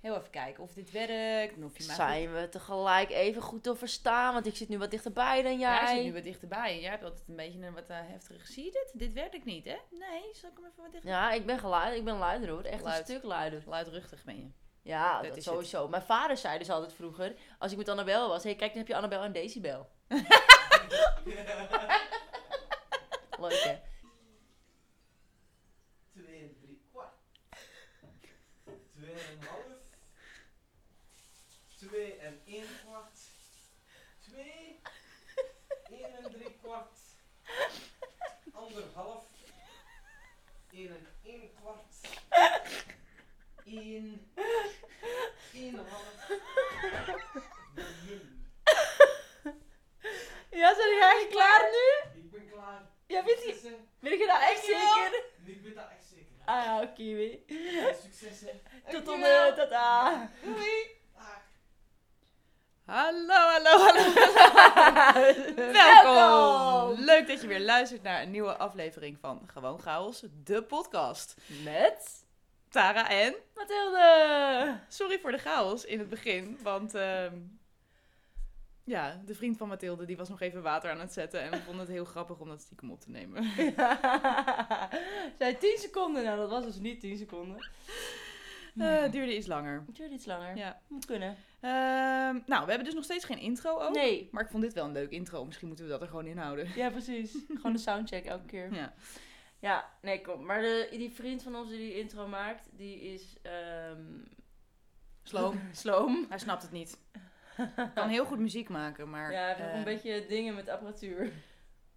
Heel even kijken of dit werkt. En of je Zijn we tegelijk even goed te verstaan? Want ik zit nu wat dichterbij dan jij. Ja, hij zit nu wat dichterbij. En jij hebt altijd een beetje een wat eh, heftige... Zie je dit? Dit werkt niet, hè? Nee, zal ik hem even wat dichter... Ja, ik ben geluid, ik ben luider hoor. Echt Luid. een stuk luider. Luidruchtig ben je. Ja, Dat sowieso. Mijn vader zei dus altijd vroeger, als ik met Annabel was, hé hey, kijk, dan heb je Annabel en Decibel. Leuk hè? Twee en drie kwart. Twee en een half. Twee en één kwart. Twee. Één en drie kwart. Anderhalf. Één en één kwart. Één een half. Nul. Ja, zijn jullie eigenlijk klaar nu? Ik ben klaar. Ja, weet je, ben je nou echt zeker? Ik ben daar echt zeker. Ah ja, kiwi. Successen. Tot dan, eh, tata. Doei. Hallo, hallo, hallo. Welkom. Leuk dat je weer luistert naar een nieuwe aflevering van Gewoon Chaos, de podcast. Met Tara en... Mathilde. Sorry voor de chaos in het begin, want... ehm, ja, de vriend van Mathilde die was nog even water aan het zetten en we vonden het heel grappig om dat stiekem op te nemen. Zij 10 seconden, nou dat was dus niet 10 seconden. Eh, het duurde iets langer. Het duurt iets langer. Ja. Moet kunnen. Ehm, nou, we hebben dus nog steeds geen intro ook. Nee. Maar ik vond dit wel een leuk intro. Misschien moeten we dat er gewoon in houden. Ja, precies. Gewoon de soundcheck elke keer. Ja. Ja, nee, kom. Maar de, die vriend van ons die die intro maakt, die is... ehm Sloom. Sloom. Hij snapt het niet. Kan heel goed muziek maken, maar... Ja, hij nog eh, een beetje dingen met apparatuur.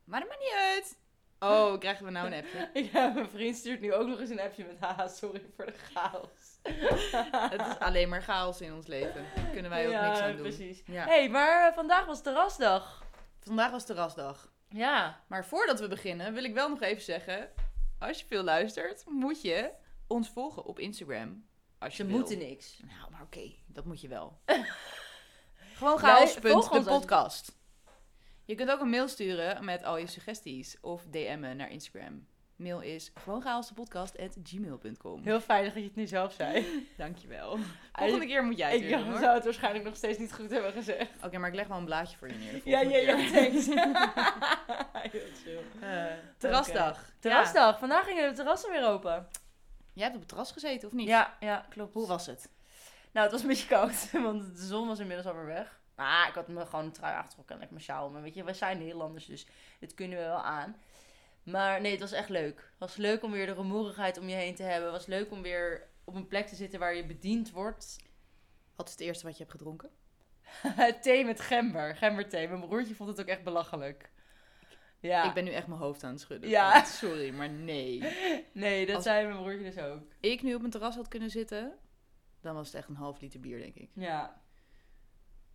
Maar dat maakt niet uit. Oh, krijgen we nou een appje? Ja, mijn vriend stuurt nu ook nog eens een appje met haha, sorry voor de chaos. Het is alleen maar chaos in ons leven. Daar kunnen wij ook ja, niks aan doen. precies. Ja. hey, maar eh, vandaag was terrasdag. Vandaag was terrasdag. Ja. Maar voordat we beginnen wil ik wel nog even zeggen... Als je veel luistert, moet je ons volgen op Instagram. Als je Ze wil. moeten niks. Nou, maar oké, dat moet je wel. Gewoon chaos. de podcast. Je kunt ook een mail sturen met al je suggesties of DM'en naar Instagram. Mail is gewoonchaosdepodcast.gmail.com. Heel fijn dat je het nu zelf zei. Dankjewel. Volgende keer moet jij het Ik weer doen, hoor. zou het waarschijnlijk nog steeds niet goed hebben gezegd. Oké, maar ik leg wel een blaadje voor je neer. de Ja, ja, volgende ja, keer. thanks. Heel chill. Eh, terrasdag. Ja. Terrasdag. Vandaag gingen de terrassen weer open. Jij hebt op het terras gezeten, of niet? Ja, ja, klopt. Hoe was het? Nou, het was een beetje koud, want de zon was inmiddels alweer weg. Maar ik had me gewoon een trui aangetrokken en lekker mijn sjaal. Maar weet je, wij zijn Nederlanders, dus dit kunnen we wel aan. Maar nee, het was echt leuk. Het was leuk om weer de rumoerigheid om je heen te hebben. Het was leuk om weer op een plek te zitten waar je bediend wordt. Wat is het eerste wat je hebt gedronken? thee met gember, gemberthee. Mijn broertje vond het ook echt belachelijk. Ja, Ik ben nu echt mijn hoofd aan het schudden. Ja. Want Sorry, maar nee. nee, dat Als- zei mijn broertje dus ook. Ik nu op mijn terras had kunnen zitten, dan was het echt een half liter bier, denk ik. Ja,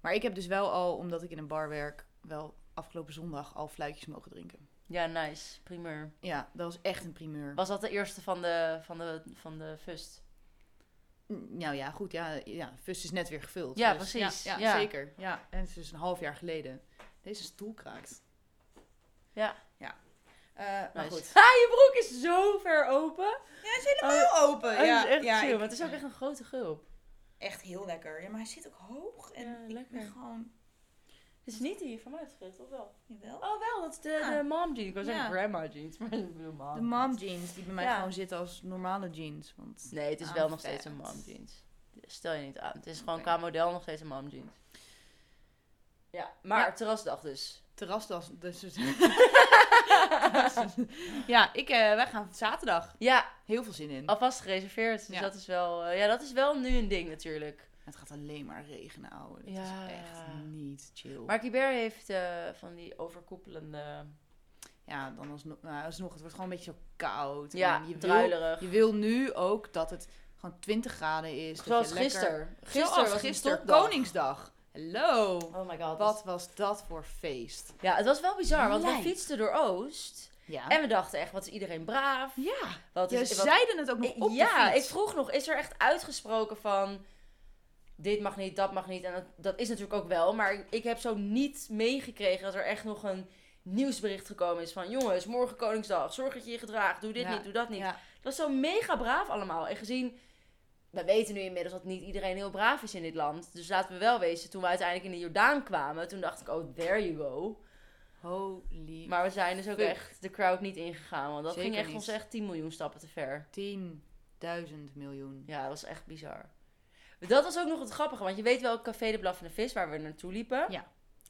Maar ik heb dus wel al, omdat ik in een bar werk, wel afgelopen zondag al fluitjes mogen drinken. Ja nice. Primeur. Ja, dat was echt een primeur. Was dat de eerste van de, van de, van de fust? Nou ja, goed, ja, ja Fust is net weer gevuld. Ja, Dus precies. Ja, Ja. zeker. Ja, en het is dus een half jaar geleden. Deze stoel kraakt. Ja. Ja. Eh, maar goed. Ha, je broek is zo ver open. Ja, hij is helemaal open. Oh, ja, is echt ja, chill, ik- maar het is ook echt een grote gulp. echt heel lekker. Ja, maar hij zit ook hoog. En ik lekker. ben gewoon... Het is niet die van mij of wel? Jawel. Oh, wel, dat is de, Ja. de mom jeans. Ik wou zeggen Ja. grandma jeans, maar ik bedoel mom De mom jeans, die bij mij Ja. gewoon zitten als normale jeans. Want Nee, het is wel nog steeds een mom jeans. Stel je niet aan. Het is gewoon qua model nog steeds een mom jeans. Ja, maar terrasdag dus. terrasdas. Dus, ja, ik, eh, wij gaan zaterdag. Ja, Heel veel zin in. alvast gereserveerd. Dus Ja. dat is wel, eh, ja, dat is wel nu een ding natuurlijk. Het gaat alleen maar regenen, ouwe. Het Ja. is echt niet chill. Maar Kiber heeft eh, van die overkoepelende, ja, dan alsnog, nou, alsnog, het wordt gewoon een beetje zo koud. ja, En je wil, druilerig. je wil nu ook dat het gewoon 20 graden is. dat Zoals lekker- gisteren. Gisteren Zoals was gisteren. Koningsdag. Hallo. Oh my god. Wat was dat voor feest? Ja, het was wel bizar, want we fietsten door Oost. Ja. En we dachten echt, wat is iedereen braaf. ja. Wat is, wat- zeiden het ook nog op ja, ik vroeg nog, is er echt uitgesproken van... Dit mag niet, dat mag niet. En dat, dat is natuurlijk ook wel. Maar ik, heb zo niet meegekregen dat er echt nog een nieuwsbericht gekomen is van... Jongens, morgen Koningsdag. Zorg dat je je gedraagt. Doe dit Ja, niet, doe dat niet. Ja. Dat was zo mega braaf allemaal. En gezien we weten nu inmiddels dat niet iedereen heel braaf is in dit land. Dus laten we wel wezen, toen we uiteindelijk in de Jordaan kwamen, toen dacht ik, oh, there you go. Holy. Maar we zijn dus ook Fuck. echt de crowd niet ingegaan, want dat Zeker ging echt niet. ons echt 10 miljoen stappen te ver. 10.000 miljoen. Ja, dat was echt bizar. Dat was ook nog het grappige, want je weet wel, Café de Blaffende Vis, waar we naartoe liepen. Ja.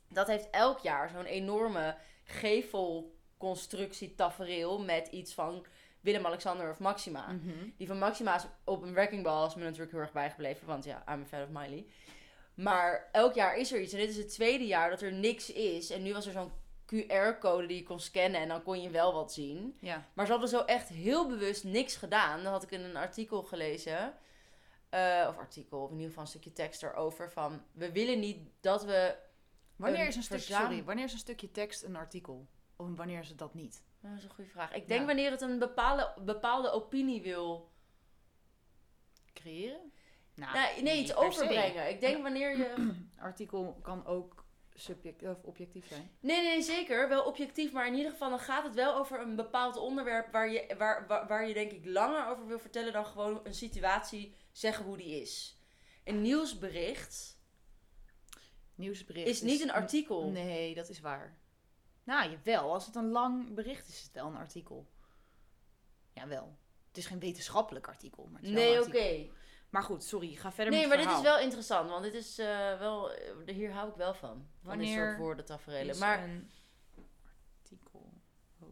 Dat heeft elk jaar zo'n enorme gevelconstructie tafereel met iets van Willem-Alexander of Maxima. Mhm. Die van Maxima is op een wrecking ball is me natuurlijk heel erg bijgebleven, want ja, I'm a fan of Miley. Maar elk jaar is er iets en dit is het tweede jaar dat er niks is. En nu was er zo'n QR-code die je kon scannen en dan kon je wel wat zien. Ja. Maar ze hadden zo echt heel bewust niks gedaan. Dan had ik in een artikel gelezen. Eh, of artikel, of in ieder geval een stukje tekst erover. Van we willen niet dat we. Wanneer is een stukje, verzamel- sorry, wanneer is een stukje tekst een artikel? Of wanneer is het dat niet? Dat is een goede vraag. Ik denk Ja. wanneer het een bepaalde, bepaalde opinie wil. Creëren? Nou, Nou, nee, iets se. overbrengen. Ik denk wanneer je. Artikel kan ook subject of objectief zijn. Nee, nee, nee, zeker. Wel objectief. Maar in ieder geval dan gaat het wel over een bepaald onderwerp. Waar je, waar, waar, waar je denk ik langer over wil vertellen dan gewoon een situatie zeggen hoe die is. Een nieuwsbericht Nieuwsbericht is niet een artikel. Nee, dat is waar. Nou, jawel. Als het een lang bericht is, is het wel een artikel. Jawel. Het is geen wetenschappelijk artikel, maar het is wel Nee, oké. Maar goed, sorry. Ga verder Nee, met maar het dit is wel interessant. Want dit is eh, wel... eh, hier hou ik wel van. Van dit Wanneer soort woorden tafereelen. Is Maar een artikel.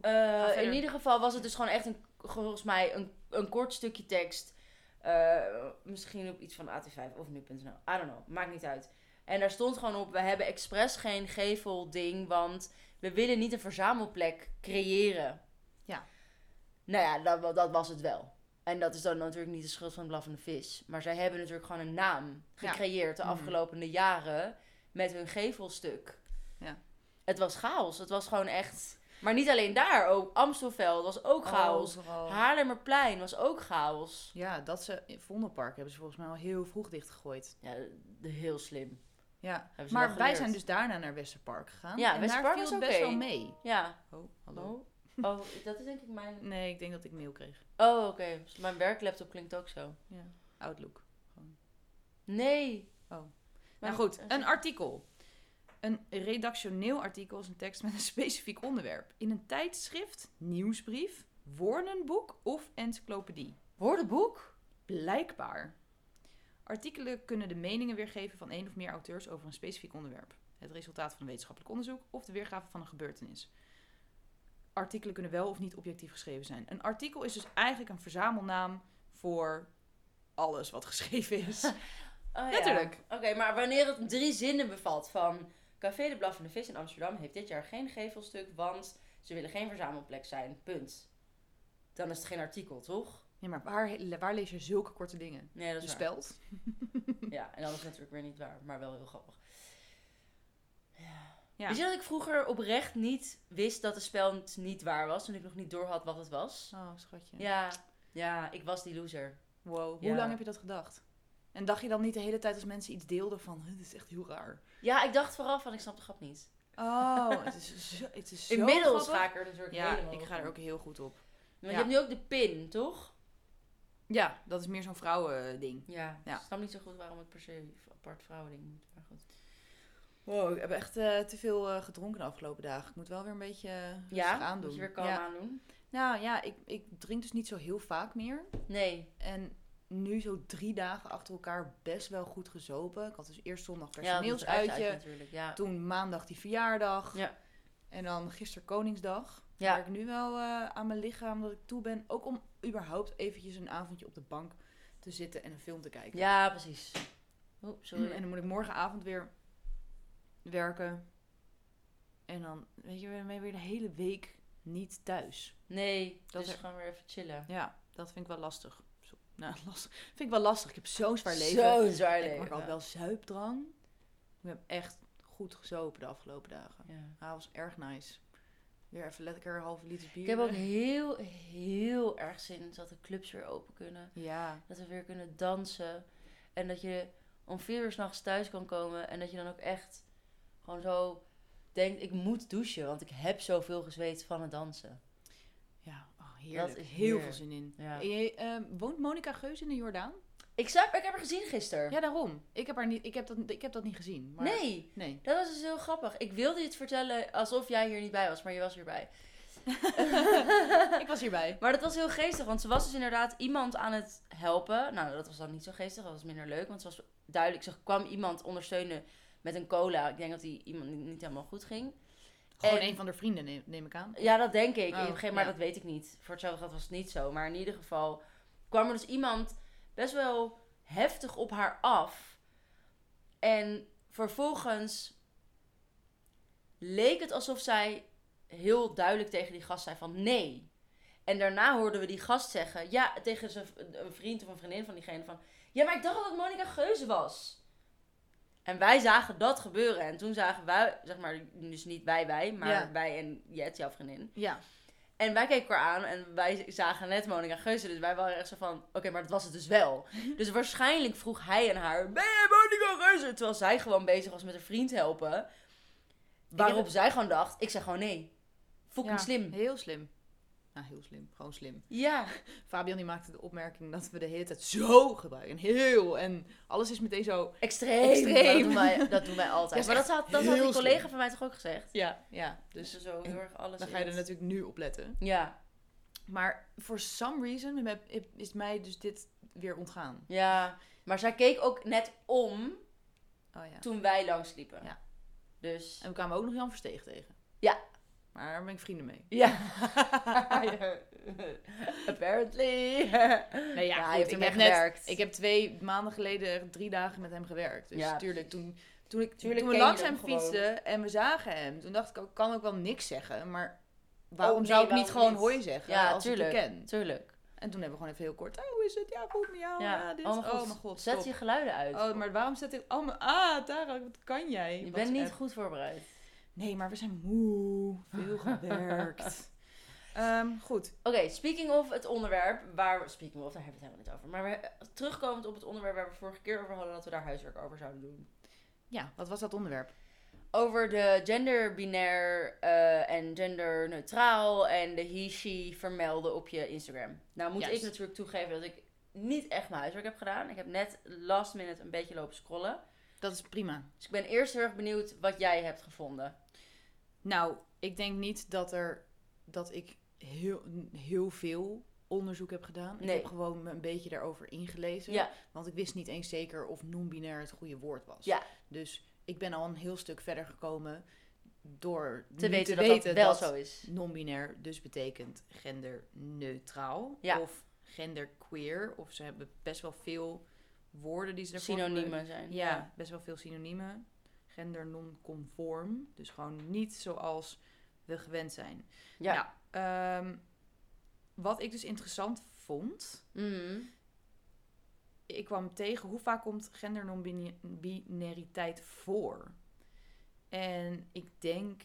eh, in ieder geval was het dus gewoon echt een, volgens mij een, een kort stukje tekst. Eh, misschien op iets van AT5 of nu.nl. I don't know. Maakt niet uit. En daar stond gewoon op, we hebben expres geen gevelding, want we willen niet een verzamelplek creëren. Ja. Nou ja, dat, dat was het wel. En dat is dan natuurlijk niet de schuld van de blaffende vis. Maar zij hebben natuurlijk gewoon een naam Ja. gecreëerd de Mhm. afgelopen jaren met hun gevelstuk. Ja. Het was chaos. Het was gewoon echt... Maar niet alleen daar, ook Amstelveld was ook chaos. Overal. Haarlemmerplein was ook chaos. Ja, dat ze in Vondelpark hebben ze volgens mij al heel vroeg dichtgegooid. Ja, de, heel slim. Ja, maar wij zijn dus daarna naar Westerpark gegaan. Ja, en Westerpark daar viel het best wel mee. Ja. Oh, hallo. Oh. oh, dat is denk ik mijn... Nee, ik denk dat ik mail kreeg. Oh, oké. Dus Mijn werklaptop klinkt ook zo. Ja, Outlook. Nee. Oh. Maar Nou goed, een artikel. Een redactioneel artikel is een tekst met een specifiek onderwerp. In een tijdschrift, nieuwsbrief, woordenboek of encyclopedie. Woordenboek? Blijkbaar. Artikelen kunnen de meningen weergeven van één of meer auteurs over een specifiek onderwerp. Het resultaat van een wetenschappelijk onderzoek of de weergave van een gebeurtenis. Artikelen kunnen wel of niet objectief geschreven zijn. Een artikel is dus eigenlijk een verzamelnaam voor alles wat geschreven is. Oh, ja. Natuurlijk. Oké, maar wanneer het drie zinnen bevat van... Café de Blaffende Vis in Amsterdam heeft dit jaar geen gevelstuk, want ze willen geen verzamelplek zijn. Punt. Dan is het geen artikel, toch? Ja, maar waar, waar lees je zulke korte dingen? Nee, dat is waar. speld? Ja, en dat is natuurlijk weer niet waar, maar wel heel grappig. Ja. Wist je dat ik vroeger oprecht niet wist dat de spel niet waar was, toen ik nog niet door had wat het was? Oh, schatje. Ja, ja, ik was die loser. Wow. Ja. Hoe lang heb je dat gedacht? En dacht je dan niet de hele tijd als mensen iets deelden van, "Huh, dit is echt heel raar. Ja, ik dacht vooral van, ik snap de grap niet. Oh, het is zo, het is zo Inmiddels grappig. ga ik er natuurlijk Ja, helemaal ik ga er ook heel goed op. Ja. je hebt nu ook de pin, toch? Ja, dat is meer zo'n vrouwending. Ja. Ja. Ik snap niet zo goed waarom het per se apart vrouwending moet, maar goed. Wow, ik heb echt eh, te veel eh, gedronken de afgelopen dagen. Ik moet wel weer een beetje uh, Ja, aandoen. moet je weer kalm ja. aandoen? Nou ja, ik, ik drink dus niet zo heel vaak meer. Nee. En nu zo drie dagen achter elkaar best wel goed gezopen. Ik had dus eerst zondag Ja, personeelsuitje. natuurlijk. Ja. toen maandag die verjaardag. Ja. En dan gisteren Koningsdag. Ja. Waar ik nu wel eh, aan mijn lichaam dat ik toe ben. Ook om überhaupt eventjes een avondje op de bank te zitten en een film te kijken. ja, precies. Oeh, sorry. En dan moet ik morgenavond weer werken. En dan, weet je, ben je weer de hele week niet thuis. Nee, Dat dus er- gewoon weer even chillen. Ja, dat vind ik wel lastig. Nou, lastig. Vind ik wel lastig. Ik heb zo'n zwaar leven. Zo zwaar ik leven. maak altijd wel zuipdrang. Ik heb echt goed gezopen de afgelopen dagen. Ja. Ah, was erg nice. Weer even lekker een halve liter bier. Ik heb ook heel, heel erg zin in dat de clubs weer open kunnen. Ja, Dat we weer kunnen dansen. En dat je om vier uur s'nachts thuis kan komen. En dat je dan ook echt gewoon zo denkt, ik moet douchen. Want ik heb zoveel gezweet van het dansen. Heerlijk. Dat is heel heerlijk. veel zin in. Ja. En je, eh, woont Monica Geus in de Jordaan? Ik, snap, ik heb haar gezien gisteren. Ja, daarom. Ik heb, haar niet, ik heb, dat, ik heb dat niet gezien. Maar... Nee, Nee. dat was dus heel grappig. Ik wilde je het vertellen alsof jij hier niet bij was, maar je was hierbij. ik was hierbij. Maar dat was heel geestig, want ze was dus inderdaad iemand aan het helpen. Nou, dat was dan niet zo geestig, dat was minder leuk, want ze was duidelijk, ze kwam iemand ondersteunen met een cola. Ik denk dat die iemand niet helemaal goed ging. Gewoon En- een van de vrienden, neem, neem ik aan. Ja, dat denk ik. Oh, In begin, maar ja. dat weet ik niet. Voor hetzelfde geld was het niet zo. Maar in ieder geval kwam er dus iemand best wel heftig op haar af. En vervolgens leek het alsof zij heel duidelijk tegen die gast zei van nee. En daarna hoorden we die gast zeggen, ja, tegen zijn, een vriend of een vriendin van diegene van, ja, maar ik dacht dat het Monica Geuze was. En wij zagen dat gebeuren. En toen zagen wij, zeg maar, dus niet wij, wij, maar Ja. wij en Jet, jouw vriendin. Ja. En wij keken elkaar aan en wij zagen net Monica Geuze. Dus wij waren echt zo van, oké, maar dat was het dus wel. dus waarschijnlijk vroeg hij aan haar, ben jij Monica Geuze? Terwijl zij gewoon bezig was met een vriend helpen. Waarop zij gewoon dacht, ik zeg gewoon nee. Fucking Ja, slim. Heel slim. Nou, heel slim. Gewoon slim. Ja, Fabian die maakte de opmerking dat we de hele tijd zo gebruiken. En heel. En alles is meteen zo... extreem. Extreem. Dat doen wij, dat doen wij altijd. Maar dat had, dat had die collega slim. van mij toch ook gezegd? Ja, ja. Dus Dus zo heel erg alles dan ga je er natuurlijk nu op letten. Ja, Maar for some reason is mij dus dit weer ontgaan. ja. Maar zij keek ook net om Oh ja. toen wij langsliepen. Ja. Dus... En we kwamen ook nog Jan Versteeg tegen. Ja. Maar daar ben ik vrienden mee. Ja. Apparently. Nee, ja, goed, ik heb net, gewerkt. ik heb twee maanden geleden drie dagen met hem gewerkt. Dus Ja, tuurlijk, toen, toen, ik, Tuurlijk toen we langs hem fietsten en we zagen hem, toen dacht ik ook, kan ook wel niks zeggen. Maar waarom Oh, nee, zou ik niet gewoon niet? hoi zeggen Ja, als tuurlijk. ik ken? Tuurlijk. En toen hebben we gewoon even heel kort, oh, hoe is het? Ja, goed met jou. Ja, dit. oh mijn god. oh mijn god, Zet je geluiden uit. Oh, maar waarom zet ik... Oh, mijn, ah, Tara, wat kan jij? je bent niet goed voorbereid. Nee, maar we zijn moe. Veel gewerkt. Ehm, goed. Oké, speaking of het onderwerp waar... Speaking of, daar hebben we het helemaal niet over. Maar we, terugkomend op het onderwerp waar we vorige keer over hadden... dat we daar huiswerk over zouden doen. Ja, wat was dat onderwerp? Over de genderbinair eh en genderneutraal en de he-she vermelden op je Instagram. Nou moet Juist. ik natuurlijk toegeven dat ik niet echt mijn huiswerk heb gedaan. Ik heb net last minute een beetje lopen scrollen. Dat is prima. Dus ik ben eerst heel erg benieuwd wat jij hebt gevonden. Nou, ik denk niet dat er dat ik heel, heel veel onderzoek heb gedaan. Nee. Ik heb gewoon me een beetje daarover ingelezen. Ja. Want ik wist niet eens zeker of non-binair het goede woord was. Ja. Dus ik ben al een heel stuk verder gekomen door Te weten te dat weten dat wel dat zo is. non-binair dus betekent genderneutraal. Ja. Of genderqueer. Of ze hebben best wel veel woorden die ze ervoor. Synoniemen zijn. Ja, best wel veel synoniemen. Gender non-conform. Dus gewoon niet zoals we gewend zijn. Ja. Nou, ehm, wat ik dus interessant vond. Mhm. Ik kwam tegen hoe vaak komt gender non-binariteit voor. En ik denk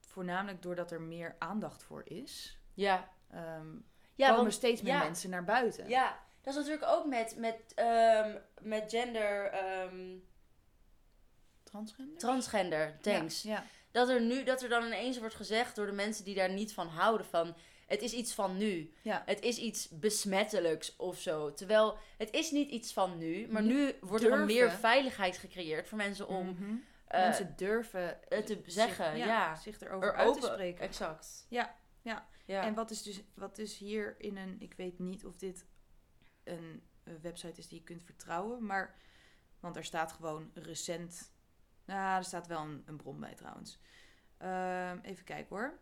voornamelijk doordat er meer aandacht voor is. ja. ehm, Ja, komen want, steeds meer ja. mensen naar buiten. ja, dat is natuurlijk ook met, met, ehm, met gender, Transgender? transgender, thanks. Ja, ja. Dat er nu, dat er dan ineens wordt gezegd door de mensen die daar niet van houden van, het is iets van nu. Ja. Het is iets besmettelijks of zo. Terwijl het is niet iets van nu, maar nu wordt er meer veiligheid gecreëerd voor mensen om Mhm. eh, mensen durven het te zich- zeggen, ja. zich erover er uit open- te spreken. Exact. Ja, ja. Ja. En wat is dus wat is hier in een, ik weet niet of dit een, website is die je kunt vertrouwen, maar want er staat gewoon recent, nou, er staat wel een, een bron bij trouwens. Ehm, even kijken hoor.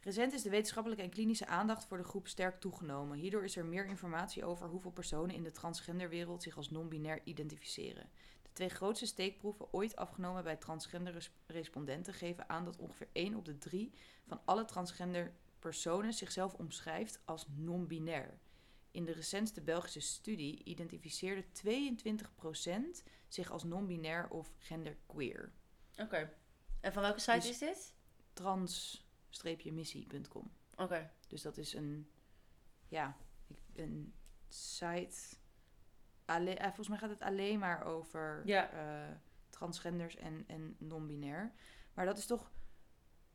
Recent is de wetenschappelijke en klinische aandacht voor de groep sterk toegenomen. Hierdoor is er meer informatie over hoeveel personen in de transgenderwereld zich als non-binair identificeren. De twee grootste steekproeven ooit afgenomen bij transgender res- respondenten geven aan dat ongeveer 1 op de 3 van alle transgender personen zichzelf omschrijft als non-binair. In de recentste Belgische studie identificeerde 22% zich als non-binair of genderqueer. Oké. En van welke site Dus- is dit? Trans-missie.com. Oké. Dus dat is een, ja, een site. Alle, eh, volgens mij gaat het alleen maar over Ja. eh, transgenders en, en non-binair. Maar dat is toch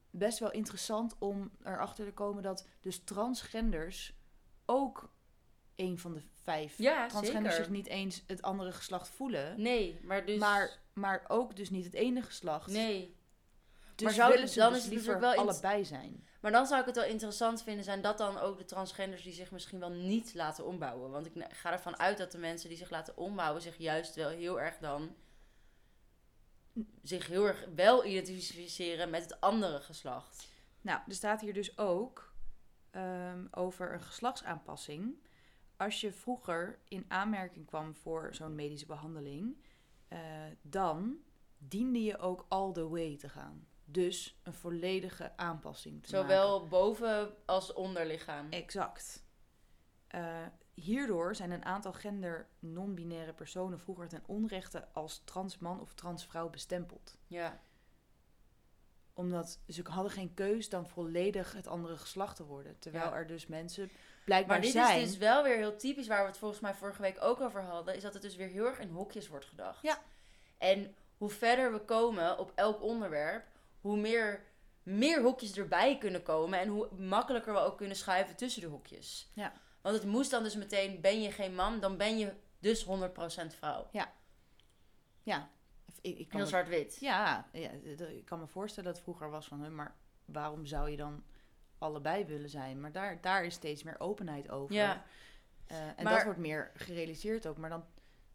best wel interessant om erachter te komen dat dus transgenders ook één van de vijf Ja, transgenders zeker. zich niet eens het andere geslacht voelen. Nee, maar dus... Maar, maar ook dus niet het ene geslacht. Nee. Dus Maar zou- willen ze dan dus is het liever wel allebei zijn. Maar dan zou ik het wel interessant vinden, zijn dat dan ook de transgenders die zich misschien wel niet laten ombouwen? Want ik ga ervan uit dat de mensen die zich laten ombouwen zich juist wel heel erg dan zich heel erg wel identificeren met het andere geslacht. Nou, er staat hier dus ook ehm, over een geslachtsaanpassing. Als je vroeger in aanmerking kwam voor zo'n medische behandeling, eh, dan diende je ook all the way te gaan. Dus een volledige aanpassing te maken. Zowel boven als onderlichaam. Exact. Eh, hierdoor zijn een aantal gender non-binaire personen vroeger ten onrechte als transman of transvrouw bestempeld. Ja. Omdat ze hadden geen keus dan volledig het andere geslacht te worden. Terwijl Ja. er dus mensen blijkbaar Maar dit zijn. is dus wel weer heel typisch waar we het volgens mij vorige week ook over hadden. Is dat het dus weer heel erg in hokjes wordt gedacht. Ja. En hoe verder we komen op elk onderwerp, hoe meer, meer hokjes erbij kunnen komen. En hoe makkelijker we ook kunnen schuiven tussen de hokjes. Ja. Want het moest dan dus meteen, ben je geen man, dan ben je dus 100% vrouw. Ja, ik, ik kan Heel zwart-wit. ja, ja, ik kan me voorstellen dat het vroeger was van... maar waarom zou je dan allebei willen zijn? Maar daar, daar is steeds meer openheid over. Ja. Eh, en Maar- dat wordt meer gerealiseerd ook. Maar dan,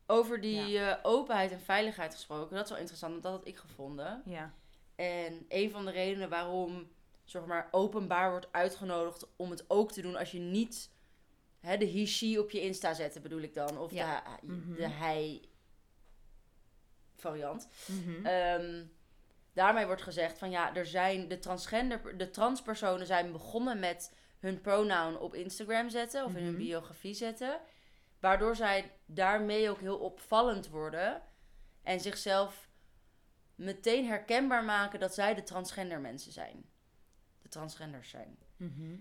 Over die eh, openheid en veiligheid gesproken, dat is wel interessant, want dat had ik gevonden. ja. En een van de redenen waarom zeg maar, openbaar wordt uitgenodigd om het ook te doen als je niet hè, de he, op je Insta zetten, bedoel ik dan. Of Ja. de, Mhm. de hij variant. Mhm. Ehm, daarmee wordt gezegd van ja, er zijn de transgender, de transpersonen zijn begonnen met hun pronoun op Instagram zetten of in hun Mhm. biografie zetten. Waardoor zij daarmee ook heel opvallend worden en zichzelf meteen herkenbaar maken dat zij de transgender mensen zijn. De transgenders zijn. Mhm.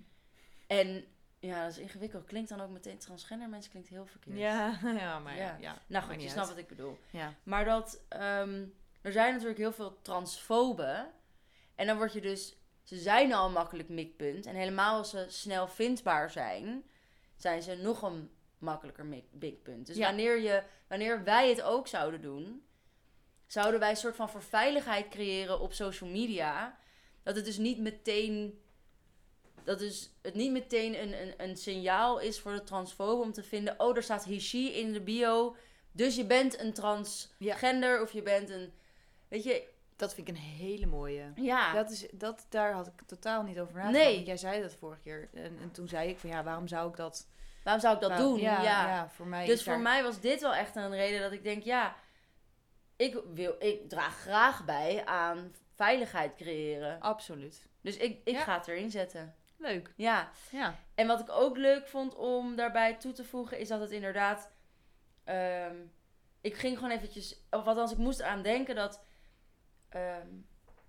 En ja, dat is ingewikkeld. Klinkt dan ook meteen transgender mensen klinkt heel verkeerd. Ja, ja, maar ja. Nou goed, je snapt wat ik bedoel. Ja. Maar dat ehm, er zijn natuurlijk heel veel transfoben. En dan word je dus. Ze zijn al een makkelijk mikpunt. En helemaal als ze snel vindbaar zijn, zijn ze nog een makkelijker mik- mikpunt. Dus Ja. wanneer, je, wanneer wij het ook zouden doen, zouden wij een soort van voor veiligheid creëren op social media. Dat het dus niet meteen. Dat dus het niet meteen een, een, een signaal is voor de transfoben om te vinden: oh, er staat he, she in de bio. Dus je bent een transgender of je bent een. Weet je, Dat vind ik een hele mooie. ja. Dat is, dat, daar had ik totaal niet over nagedacht. Nee. Jij zei dat vorige keer. En, en toen zei ik van ja, waarom zou ik dat... Waarom zou ik dat waarom- doen? Ja, Ja. ja, voor mij Dus voor daar- mij was dit wel echt een reden dat ik denk: ja, ik, wil, ik draag graag bij aan veiligheid creëren. Absoluut. Dus ik, ik Ja. ga het erin zetten. Leuk. Ja. Ja. En wat ik ook leuk vond om daarbij toe te voegen, is dat het inderdaad. ehm, ik ging gewoon eventjes. Of althans, ik moest eraan denken dat. Ehm,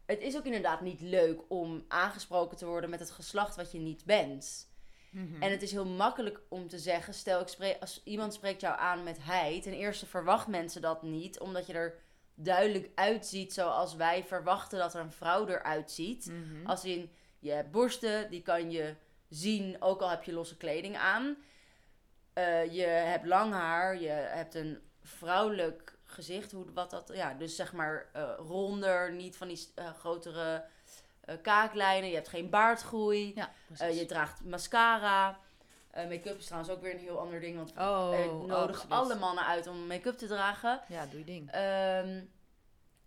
het is ook inderdaad niet leuk om aangesproken te worden met het geslacht wat je niet bent. Mhm. En het is heel makkelijk om te zeggen, stel ik spreek, als iemand spreekt jou aan met hij, ten eerste verwacht mensen dat niet, omdat je er duidelijk uitziet zoals wij verwachten dat er een vrouw eruit ziet. Mhm. Als in, je hebt borsten, die kan je zien, ook al heb je losse kleding aan. Eh, je hebt lang haar, je hebt een vrouwelijk gezicht, hoe, wat dat, ja, dus zeg maar eh, ronder, niet van die eh, grotere eh, kaaklijnen. Je hebt geen baardgroei. Ja, je draagt mascara. Make-up is trouwens ook weer een heel ander ding, want oh, ik nodig alle mannen uit om make-up te dragen. Ja, doe je ding. Ehm,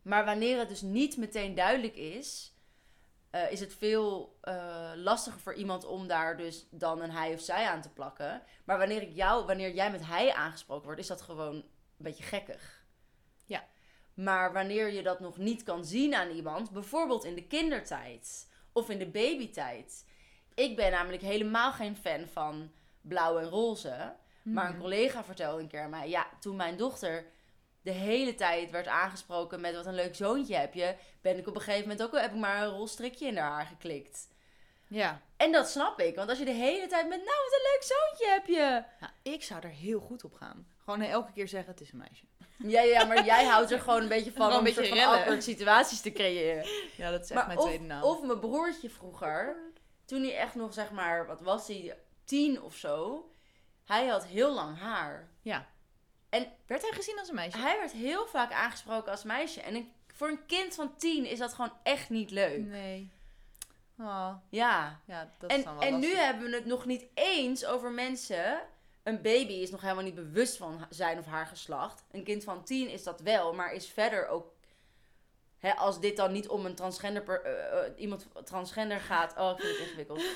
maar wanneer het dus niet meteen duidelijk is, is het veel lastiger voor iemand om daar dus dan een hij of zij aan te plakken. Maar wanneer, ik jou, wanneer jij met hij aangesproken wordt, is dat gewoon een beetje gekkig. Ja. Maar wanneer je dat nog niet kan zien aan iemand, bijvoorbeeld in de kindertijd of in de babytijd. Ik ben namelijk helemaal geen fan van blauw en roze. Maar een Mhm. collega vertelde een keer aan mij, ja, toen mijn dochter de hele tijd werd aangesproken met wat een leuk zoontje heb je, ben ik op een gegeven moment ook wel, heb ik maar een rol strikje in haar haar geklikt. Ja. En dat snap ik, want als je de hele tijd met, nou, wat een leuk zoontje heb je. Nou, ik zou er heel goed op gaan. Gewoon elke keer zeggen, het is een meisje. Ja, ja, maar jij houdt er gewoon een beetje van om een beetje rellen. situaties te creëren. Ja, dat is echt Maar mijn of, tweede naam. of mijn broertje vroeger, toen hij echt nog, zeg maar, wat was hij, tien of zo. Hij had heel lang haar. Ja. En Werd hij gezien als een meisje? hij werd heel vaak aangesproken als meisje. En voor een kind van tien is dat gewoon echt niet leuk. Nee. Oh, Ja. ja, dat is dan wel en nu hebben we het nog niet eens over mensen. Een baby is nog helemaal niet bewust van zijn of haar geslacht. Een kind van tien is dat wel, maar is verder ook. Hè, als dit dan niet om een transgender per- eh, eh, iemand transgender gaat. Oh, ik vind het ingewikkeld.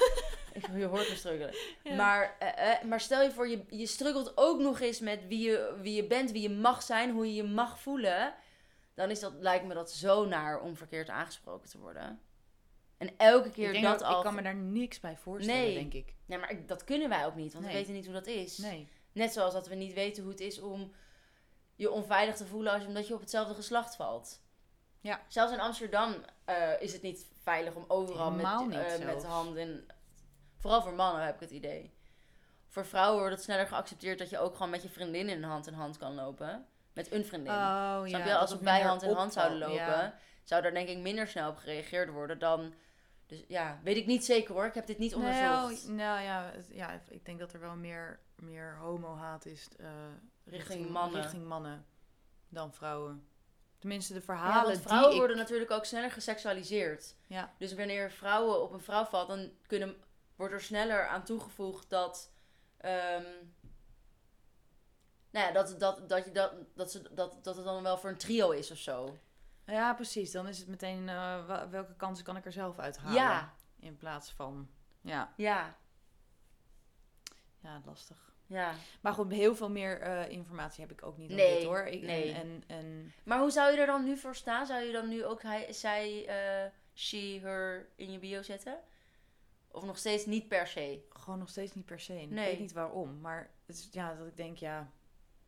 Ik- je hoort me struggelen. Ja. Maar, eh, eh, maar stel je voor, je, je struggelt ook nog eens met wie je, wie je bent, wie je mag zijn, hoe je je mag voelen. Dan is dat, lijkt me dat zo naar om verkeerd aangesproken te worden. En elke keer dat dat, al. ik kan me daar niks bij voorstellen, Nee. denk ik. Nee, maar dat kunnen wij ook niet, want Nee. we weten niet hoe dat is. Nee. Net zoals dat we niet weten hoe het is om je onveilig te voelen als je, omdat je op hetzelfde geslacht valt. Ja. Zelfs in Amsterdam eh, is het niet veilig om overal met, Helemaal eh, met de hand in. Vooral voor mannen heb ik het idee. Voor vrouwen wordt het sneller geaccepteerd dat je ook gewoon met je vriendin in hand in hand kan lopen. Met een vriendin. Oh, Snap ja, je? Als wij hand in hand zouden lopen, ja. zou daar denk ik minder snel op gereageerd worden dan. Dus ja, weet ik niet zeker hoor. Ik heb dit niet onderzocht. Nou, nou ja, ja, ik denk dat er wel meer, meer homo-haat is eh, richting, mannen. richting mannen dan vrouwen. Tenminste, de Ja, verhalen want vrouwen die ik... worden natuurlijk ook sneller geseksualiseerd. Ja, Dus wanneer vrouwen op een vrouw valt, dan kunnen, wordt er sneller aan toegevoegd dat. ehm, nou ja, dat, dat, dat, je dat, dat, ze, dat, dat het dan wel voor een trio is of zo. Ja, precies. Dan is het meteen eh, welke kansen kan ik er zelf uithalen. Ja, In plaats van... Ja, ja, ja, lastig. ja. Maar goed, heel veel meer eh, informatie heb ik ook niet Nee, dit hoor. Ik, nee. En, en, en Maar hoe zou je er dan nu voor staan? Zou je dan nu ook hij, zij, eh, she, her in je bio zetten? Of nog steeds niet per se? gewoon nog steeds niet per se. En Ik Nee. weet niet waarom. Maar het is, ja, dat ik denk, ja,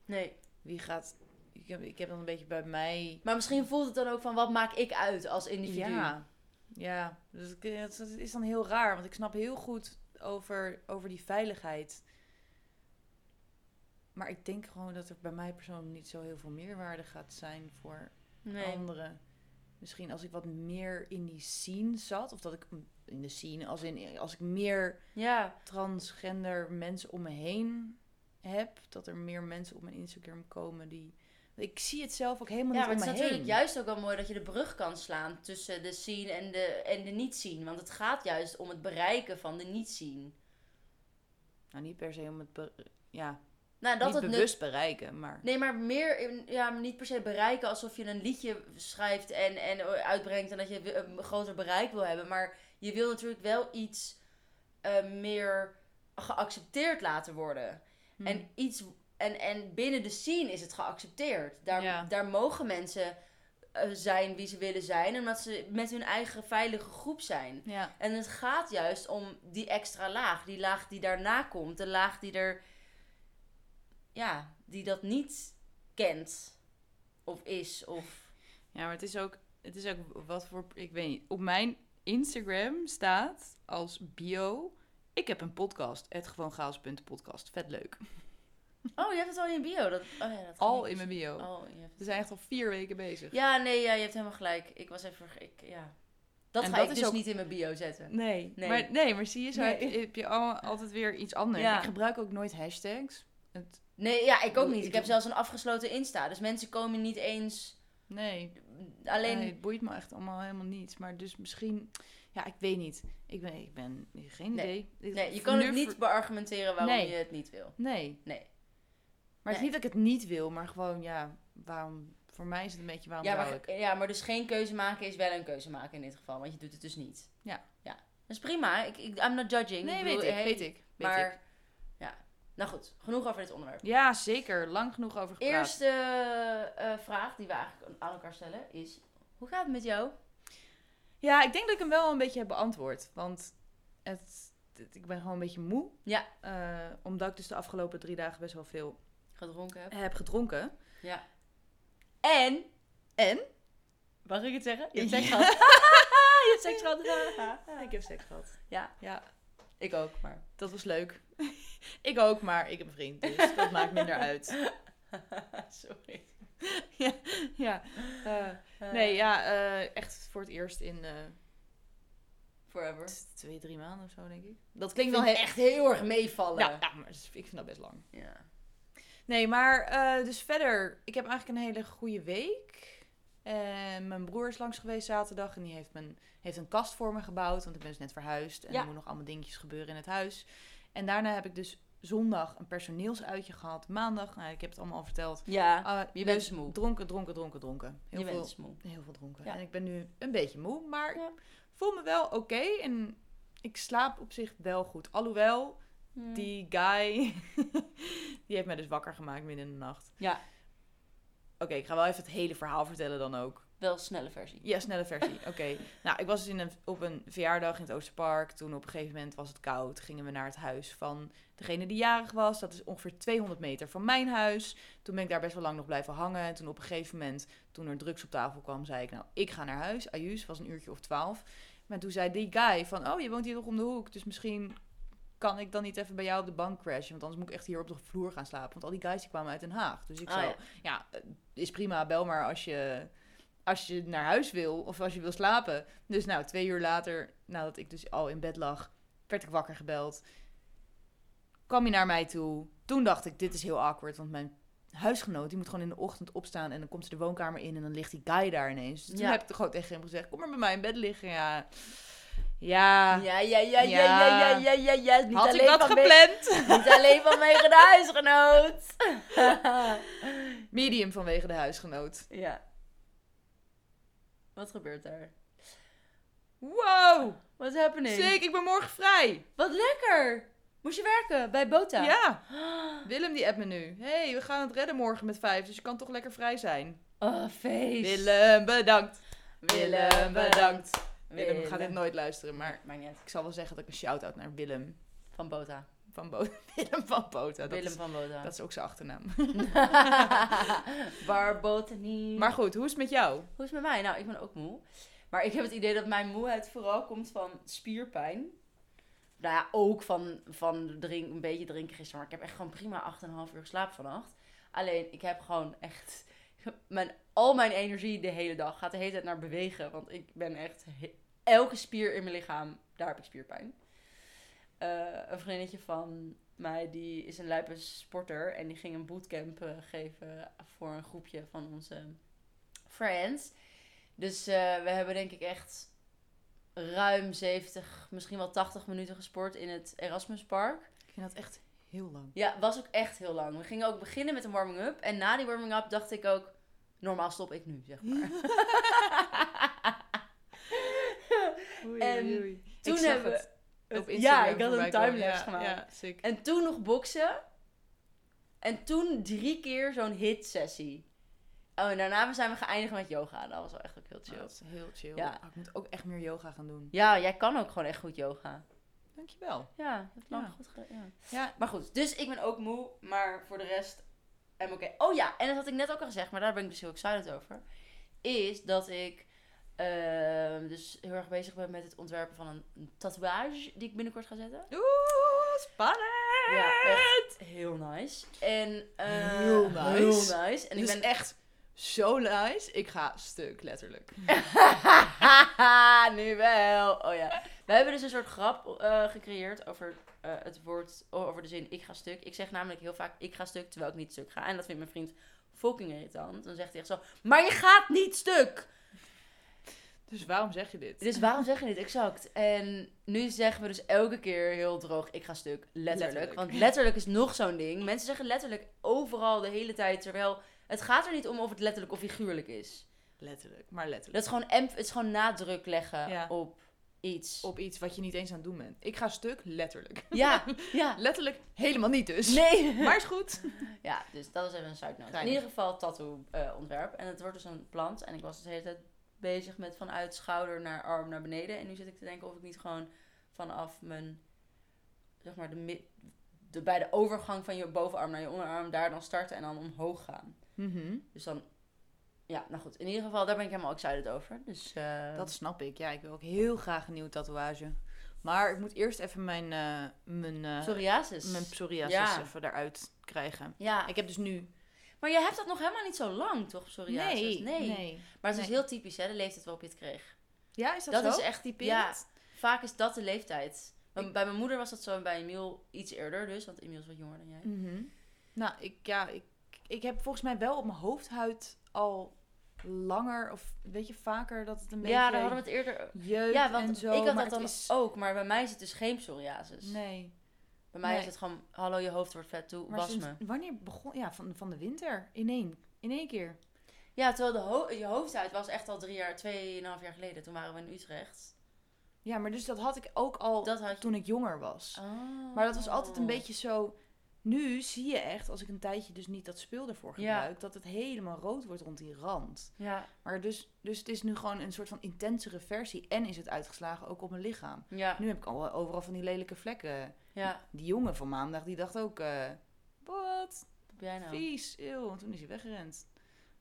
Nee. wie gaat... Ik heb, ik heb dan een beetje bij mij... Maar misschien voelt het dan ook van, wat maak ik uit als individu? Ja, ja. Dus het het is dan heel raar, want ik snap heel goed over, over die veiligheid. Maar ik denk gewoon dat er bij mij persoonlijk niet zo heel veel meerwaarde gaat zijn voor Nee. anderen. Misschien als ik wat meer in die scene zat, of dat ik in de scene, als in als ik meer Ja. transgender mensen om me heen heb, dat er meer mensen op mijn Instagram komen die. Ik zie het zelf ook helemaal Ja, niet maar om het me is natuurlijk heen. juist ook wel mooi dat je de brug kan slaan tussen de scene en de, en de niet-scene. Want het gaat juist om het bereiken van de niet-scene. Nou, niet per se om het ja, Nou, dat niet het nut- bewust bereiken, maar Nee, maar meer, in- ja, niet per se bereiken alsof je een liedje schrijft en, en uitbrengt en dat je een groter bereik wil hebben. Maar je wil natuurlijk wel iets eh, meer geaccepteerd laten worden. hm, En, iets, en, en binnen de scene is het geaccepteerd. Daar, Ja. daar mogen mensen eh, zijn wie ze willen zijn, omdat ze met hun eigen veilige groep zijn. ja, En het gaat juist om die extra laag, die laag die daarna komt, de laag die er, ja, die dat niet kent of is of. ja, maar het is ook, het is ook wat voor, ik weet niet, op mijn Instagram staat als bio, ik heb een podcast, het gewoon chaos.podcast, vet leuk. Oh, je hebt het al in je bio. Dat, oh ja, dat Al in mijn bio. Oh, je hebt We zijn echt al vier weken bezig. Ja, nee, ja, je hebt helemaal gelijk. Ik was even, ik, ja. Dat En ga dat ik dus ook- niet in mijn bio zetten. Nee, Nee. Maar, nee, maar zie je, zo Nee. heb je, heb je al- altijd weer iets anders. Ja. Ik gebruik ook nooit hashtags. Het, Nee, ja, ik ook niet. Ik heb zelfs een afgesloten Insta. Dus mensen komen niet eens nee, alleen... nee, het boeit me echt allemaal helemaal niet. Maar dus misschien, ja, ik weet niet. Ik ben, ik ben geen Nee. idee. Nee, je kan het niet beargumenteren waarom je het niet wil. Nee. Nee. Maar het is niet dat ik het niet wil, maar gewoon, ja, waarom... Voor mij is het een beetje, waarom Ja maar, ik? ja, maar dus geen keuze maken is wel een keuze maken in dit geval. Want je doet het dus niet. Ja. Ja. Dat is prima. Ik, ik, I'm not judging. Nee, Ik weet ik, hey, weet ik. Weet maar, ik. ja. Nou goed, genoeg over dit onderwerp. Ja, zeker. Lang genoeg over gepraat. Eerste eh, vraag die we eigenlijk aan elkaar stellen is... Hoe gaat het met jou? Ja, ik denk dat ik hem wel een beetje heb beantwoord. Want het, het- ik ben gewoon een beetje moe. Ja. Eh, omdat ik dus de afgelopen drie dagen best wel veel Gedronken heb? heb gedronken. Ja. En... En? Mag ik het zeggen? Je hebt Ja. seks gehad. je hebt seks gehad. Ik heb seks gehad. Ja. Ja, Ik ook, maar... dat was leuk. ik ook, maar ik heb een vriend, dus dat maakt minder uit. Sorry. Ja, eh, nee, ja, eh, echt voor het eerst in eh, Forever. twee, drie maanden of zo, denk ik. Dat klinkt wel echt heel erg meevallen. Ja, ja, maar ik vind dat best lang. Ja. Nee, maar eh, dus verder, ik heb eigenlijk een hele goede week. En mijn broer is langs geweest zaterdag en die heeft, mijn, heeft een kast voor me gebouwd, want ik ben dus net verhuisd en Ja. er moeten nog allemaal dingetjes gebeuren in het huis. En daarna heb ik dus zondag een personeelsuitje gehad, maandag, nou, ik heb het allemaal al verteld. Ja, Ah, je bent moe. Dronken, dronken, dronken, dronken. Heel je veel, bent moe. heel veel dronken. Ja. En ik ben nu een beetje moe, maar Ja. ik voel me wel oké en ik slaap op zich wel goed. Alhoewel, Hm. die guy, die heeft mij dus wakker gemaakt midden in de nacht. Ja, Oké, ik ga wel even het hele verhaal vertellen dan ook. wel snelle versie. Ja, snelle versie. Oké. Nou, ik was dus in een, op een verjaardag in het Oosterpark. Toen op een gegeven moment was het koud. Gingen we naar het huis van degene die jarig was. Dat is ongeveer 200 meter van mijn huis. Toen ben ik daar best wel lang nog blijven hangen. En toen op een gegeven moment, toen er drugs op tafel kwam, zei ik... Nou, ik ga naar huis. Ayus was een uurtje of twaalf. Maar toen zei die guy van... Oh, je woont hier nog om de hoek. Dus misschien kan ik dan niet even bij jou op de bank crashen. Want anders moet ik echt hier op de vloer gaan slapen. Want al die guys die kwamen uit Den Haag. Dus ik Ah, zei, ja. ja, eh, is prima. Bel maar als je, als je naar huis wil of als je wil slapen. Dus nou, twee uur later, nadat ik dus al in bed lag, werd ik wakker gebeld. Kwam hij naar mij toe. Toen dacht ik, dit is heel awkward, want mijn huisgenoot, die moet gewoon in de ochtend opstaan en dan komt ze de woonkamer in en dan ligt die guy daar ineens. Dus toen Ja. heb ik gewoon tegen hem gezegd, kom maar bij mij in bed liggen. Ja, ja. Ja, ja, ja, ja, Ja. ja, ja, ja, ja. Niet had ik dat gepland? Niet alleen vanwege de huisgenoot. Medium vanwege de huisgenoot. ja. Wat gebeurt daar? Wow, What's happening? sick, ik ben morgen vrij. Wat lekker. Moest je werken bij Bota? Ja. Willem die appt me nu. hey, we gaan het redden morgen met vijf, dus je kan toch lekker vrij zijn. Oh, feest. Willem, bedankt. Willem, bedankt. Willem gaat dit nooit luisteren, maar niet uit. ik zal wel zeggen dat ik een shout-out naar Willem Van Bota. van Bo Willem van Bota. Dat, Willem is, van Bota. dat is ook zijn achternaam. Barbotanie. Maar goed, hoe is het met jou? Hoe is het met mij? Nou, ik ben ook moe. Maar ik heb het idee dat mijn moeheid vooral komt van spierpijn. Nou ja, ook van, van drink, een beetje drinken gisteren. Maar ik heb echt gewoon prima 8,5 uur geslapen vannacht. Alleen, ik heb gewoon echt... Mijn, al mijn energie de hele dag gaat de hele tijd naar bewegen. Want ik ben echt... elke spier in mijn lichaam, daar heb ik spierpijn. Eh, een vriendinnetje van mij, die is een lijpe sporter. En die ging een bootcamp eh, geven voor een groepje van onze friends. Dus eh, we hebben denk ik echt ruim 70, misschien wel 80 minuten gesport in het Erasmuspark. Ik vind dat echt heel lang. Ja, was ook echt heel lang. We gingen ook beginnen met een warming-up. En na die warming-up dacht ik ook, normaal stop ik nu, zeg maar. Oei, En oei, oei. Toen hebben we... op Ja, ik had een timelapse gemaakt. Ja, sick. En toen nog boksen. En toen drie keer zo'n hit-sessie. Oh, en daarna zijn we geëindigd met yoga. Dat was wel echt ook heel chill. Dat is heel chill. Ja. Ah, ik moet ook echt meer yoga gaan doen. Ja, jij kan ook gewoon echt goed yoga. Dankjewel. Ja, dat heb lang Ja. goed gedaan. Ja. Ja, Maar goed, dus ik ben ook moe, maar voor de rest I'm oké. Oh ja, en dat had ik net ook al gezegd, maar daar ben ik dus heel excited over. Is dat ik ehm, dus heel erg bezig ben met het ontwerpen van een, tatoeage die ik binnenkort ga zetten. Oeh, spannend! Ja, echt heel nice. En, eh, Heel nice. Heel nice. En ik ik ben echt zo nice. Ik ga stuk, letterlijk. nu wel. Oh ja. We hebben dus een soort grap eh, gecreëerd over eh, het woord, over de zin ik ga stuk. Ik zeg namelijk heel vaak ik ga stuk terwijl ik niet stuk ga. En dat vindt mijn vriend fucking irritant. Dan zegt hij echt zo, maar je gaat niet stuk. Dus waarom zeg je dit? Dus waarom zeg je dit exact? En nu zeggen we dus elke keer heel droog ik ga stuk. Letterlijk. Letterlijk. Want letterlijk is nog zo'n ding. Mensen zeggen letterlijk overal de hele tijd. Terwijl het gaat er niet om of het letterlijk of figuurlijk is. Letterlijk, maar letterlijk. Dat is gewoon, het is gewoon nadruk leggen Ja. op iets. Op iets wat je niet eens aan het doen bent. Ik ga stuk, letterlijk. Ja, ja. Letterlijk helemaal niet dus. Nee. Maar is goed. Ja, dus dat is even een side note. In ieder geval tattoo ontwerp. En het wordt dus een plant. En ik was dus de hele tijd bezig met vanuit schouder naar arm naar beneden. En nu zit ik te denken of ik niet gewoon vanaf mijn, zeg maar, de, mid- de, bij de overgang van je bovenarm naar je onderarm daar dan starten en dan omhoog gaan. Mhm. Dus dan, ja, nou goed. In ieder geval, daar ben ik helemaal excited over. Dus, eh, Dat snap ik. Ja, ik wil ook heel graag een nieuwe tatoeage. Maar ik moet eerst even mijn, eh mijn, eh, psoriasis. mijn psoriasis Ja. even eruit krijgen. Ja, Ik heb dus nu... maar je hebt dat nog helemaal niet zo lang, toch, psoriasis? nee. Maar het is Nee. heel typisch, hè, de leeftijd waarop je het kreeg. Ja, is dat, Dat zo? is echt ja. vaak is dat de leeftijd. Ik- Bij mijn moeder was dat zo en bij Emiel iets eerder dus. Want Emiel is wat jonger dan jij. Mhm. Nou, ik, ja, ik, ik heb volgens mij wel op mijn hoofdhuid al langer, of weet je, vaker dat het een beetje Ja, daar hadden we het eerder... jeuk Ja, want en zo. ik had dat dan is... ook. Maar bij mij is het dus geen psoriasis. Nee. Bij mij Nee. is het gewoon... Hallo, je hoofd wordt vet toe. Maar was sinds, me. wanneer begon... Ja, van, van de winter. In één, in één keer. Ja, terwijl de ho je hoofdhuid was echt al drie jaar, tweeënhalf jaar geleden. Toen waren we in Utrecht. Ja, maar dus dat had ik ook al je... toen ik jonger was. Oh. Maar dat was altijd een beetje zo... Nu zie je echt, als ik een tijdje dus niet dat spul ervoor Ja. gebruik... dat het helemaal rood wordt rond die rand. Ja, Maar dus, dus het is nu gewoon een soort van intensere versie. En is het uitgeslagen ook op mijn lichaam. ja, Nu heb ik al overal van die lelijke vlekken. ja. Die jongen van maandag, die dacht ook... eh wat? Jij nou? Vies, eeuw. En toen is hij weggerend.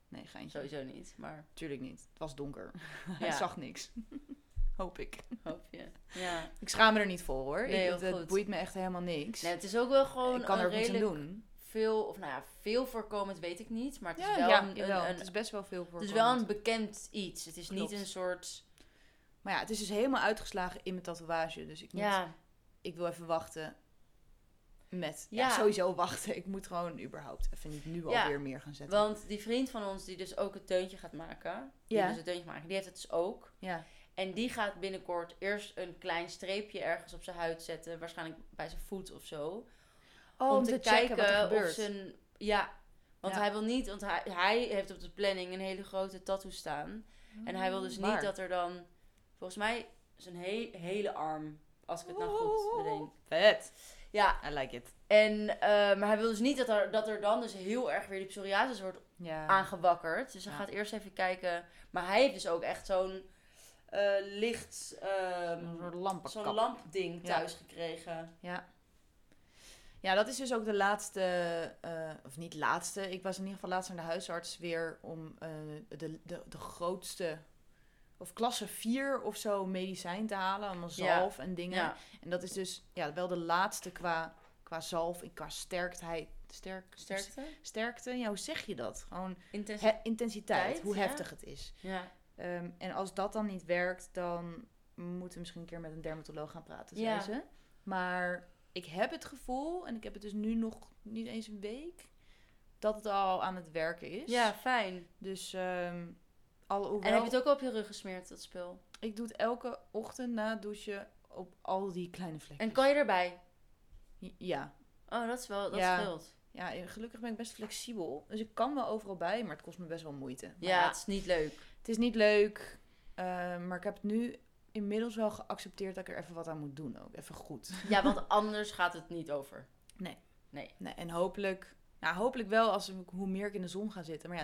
Nee, geintje. Sowieso niet, maar Tuurlijk niet. Het was donker. Hij zag niks. Hoop ik. hoop je. Ja. Ik schaam me er niet voor hoor. Nee, ik, goed. boeit me echt helemaal niks. Nee, het is ook wel gewoon ik kan er aan redelijk doen. veel, of nou ja, veel voorkomend weet ik niet. Maar het is Ja, wel, ja, een, een, het is best wel veel voor. het is wel een bekend iets. Het is niet een soort... Maar ja, het is dus helemaal uitgeslagen in mijn tatoeage. Dus ik, moet, Ja, ik wil even wachten met... Ja. Sowieso wachten. Ik moet gewoon überhaupt even niet nu alweer meer gaan zetten. want die vriend van ons die dus ook het deuntje gaat maken. Die dus het deuntje maken, die heeft het dus ook. Ja. En die gaat binnenkort eerst een klein streepje ergens op zijn huid zetten. Waarschijnlijk bij zijn voet of zo. Oh, om te, kijken wat er of gebeurt. zijn... Ja, want Ja. hij wil niet... Want hij, hij heeft op de planning een hele grote tattoo staan. En hij wil dus Waar? niet dat er dan... Volgens mij zijn he- hele arm. Als ik het nou goed bedenk. Vet. Ja, I like it. en, eh, maar hij wil dus niet dat er, dat er dan dus heel erg weer die psoriasis wordt Ja. aangewakkerd. Dus hij Ja. gaat eerst even kijken. Maar hij heeft dus ook echt zo'n licht... Een soort lampenkap. zo'n lampding Ja. thuis gekregen. Ja. Ja, dat is dus ook de laatste, eh, of niet laatste. Ik was in ieder geval laatst naar de huisarts weer om eh, de, de, de grootste, of klasse 4 of zo, medicijn te halen. Allemaal Ja. zalf en dingen. Ja, En dat is dus ja, wel de laatste qua, qua zalf en qua sterkheid. Sterk, sterkte. Sterkte, ja, hoe zeg je dat? Gewoon Intensiteit. he- intensiteit, Tijd, hoe ja. heftig het is. Ja. Ehm, en als dat dan niet werkt, dan moeten we misschien een keer met een dermatoloog gaan praten, zei Ja. ze. Maar ik heb het gevoel, en ik heb het dus nu nog niet eens een week, dat het al aan het werken is. ja, fijn. Dus ehm alhoewel, En heb je het ook al op je rug gesmeerd, dat spul? ik doe het elke ochtend na het douchen op al die kleine vlekken. En kan je erbij? Ja. Oh, dat is wel, dat Ja. scheelt. ja, gelukkig ben ik best flexibel. Dus ik kan wel overal bij, maar het kost me best wel moeite. Maar Ja, het is niet leuk. Het is niet leuk, eh, maar ik heb het nu inmiddels wel geaccepteerd dat ik er even wat aan moet doen ook. Even goed. Ja, want anders gaat het niet over. Nee. Nee. Nee, en hopelijk, nou hopelijk wel als ik, hoe meer ik in de zon ga zitten. Maar ja,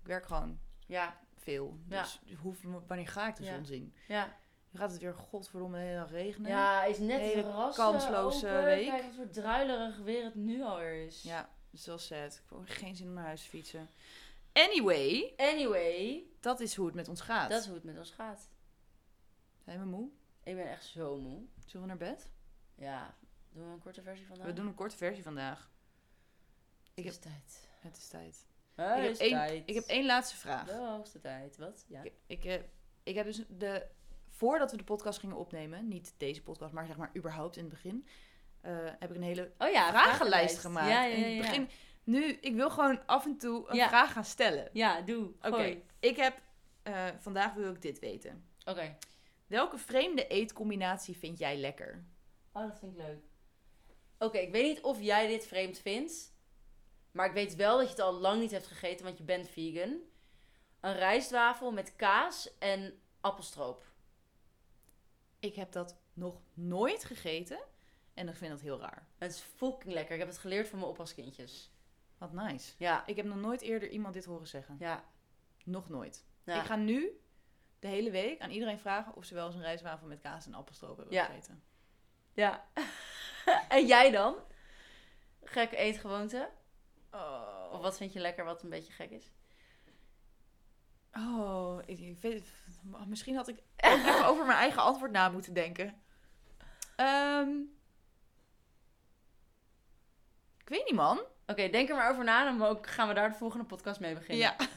ik werk gewoon Ja, veel. Ja. Dus hoe, wanneer ga ik de Ja. zon zien? ja. Nu gaat het weer godverdomme de hele dag regenen. Ja, is net Hele verrassen kansloze open. week. Kijk wat voor druilerig weer het nu alweer is. Ja, zo sad. Ik heb geen zin om naar huis te fietsen. Anyway, Anyway, dat is hoe het met ons gaat. dat is hoe het met ons gaat. Zijn we moe? Ik ben echt zo moe. Zullen we naar bed? Ja, doen we een korte versie vandaag? We doen een korte versie vandaag. Ik Het is tijd. Het is tijd. Het ik, heb één, ik heb één laatste vraag. De hoogste tijd. Wat? Ja. Ik, ik, heb- ik heb dus de. Voordat we de podcast gingen opnemen, niet deze podcast, maar zeg maar überhaupt in het begin, eh, heb ik een hele Oh ja, vragenlijst gemaakt. Ja, ja, En ja, in het begin, nu, ik wil gewoon af en toe een Ja. vraag gaan stellen. Ja, doe. Oké, ik heb, eh, vandaag wil ik dit weten. Oké. Welke vreemde eetcombinatie vind jij lekker? Oh, dat vind ik leuk. Oké, ik weet niet of jij dit vreemd vindt. Maar ik weet wel dat je het al lang niet hebt gegeten, want je bent vegan. Een rijstwafel met kaas en appelstroop. Ik heb dat nog nooit gegeten en ik vind dat heel raar. Het is fucking lekker. Ik heb het geleerd van mijn oppaskindjes. Wat nice. Ja, Ik heb nog nooit eerder iemand dit horen zeggen. ja. Nog nooit. ja. Ik ga nu de hele week aan iedereen vragen of ze wel eens een rijstwafel met kaas en appelstroop hebben Ja. gegeten. ja. en jij dan? Gekke eetgewoonte? Oh, Of wat vind je lekker wat een beetje gek is? oh ik, ik weet, misschien had ik even over mijn eigen antwoord na moeten denken. Ehm, ik weet niet, man. Oké, denk er maar over na. Dan ook gaan we daar de volgende podcast mee beginnen. Ja.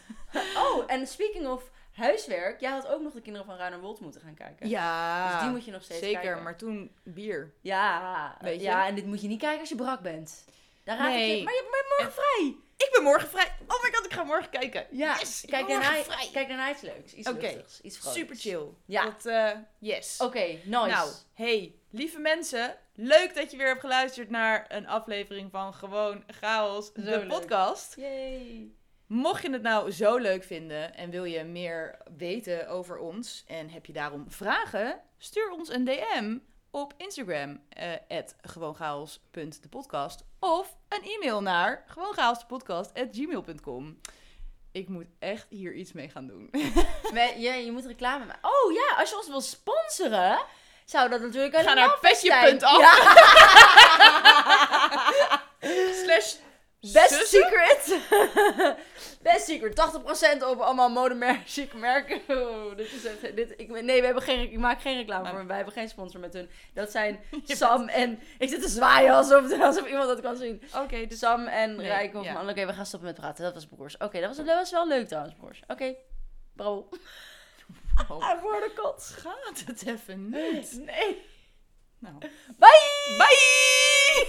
Oh, en speaking of Huiswerk. Jij had ook nog de kinderen van Ruiner Wold moeten gaan kijken. Ja, Dus die moet je nog steeds zeker. kijken. Maar toen bier. Ja, Weet je? ja, en dit moet je niet kijken als je brak bent. Daar raad ik je. Maar je bent morgen vrij. Ik ben morgen vrij. Oh my god, ga morgen kijken. Ja, Yes, kijk, daarna, morgen vrij. kijk daarna iets leuks. Iets luchtigs. Iets vrolijks. Super chill. Ja. Dat, eh, yes. Oké, nice. Nou, hey, lieve mensen. Leuk dat je weer hebt geluisterd naar een aflevering van Gewoon Chaos, de leuk. podcast. Yay. Mocht je het nou zo leuk vinden en wil je meer weten over ons en heb je daarom vragen, stuur ons een DM op Instagram, eh gewoonchaos.depodcast of een e-mail naar gewoonchaosdepodcast.gmail.com. Ik moet echt hier iets mee gaan doen. Je, je moet reclame maken. Oh ja, als je ons wil sponsoren, zou dat natuurlijk een Ga naar petje.af. Ja. Slash Best zussen? Secret. Best Secret. 80% op allemaal modemerken, chique merken. Oh, dit is echt, dit, ik, nee, we hebben geen, ik maak geen reclame voor. Wij hebben geen sponsor met hun. Dat zijn Sam en... Ik zit te zwaaien alsof, alsof iemand dat kan zien. Oké, dus Sam en Nee, ja. Oké, we gaan stoppen met praten. Dat was broers. Oké, dat, was, dat was wel leuk trouwens, broers. Oké, bro. Hij voor de kot. gaat het even niet. Nee. Nou. Bye! Bye!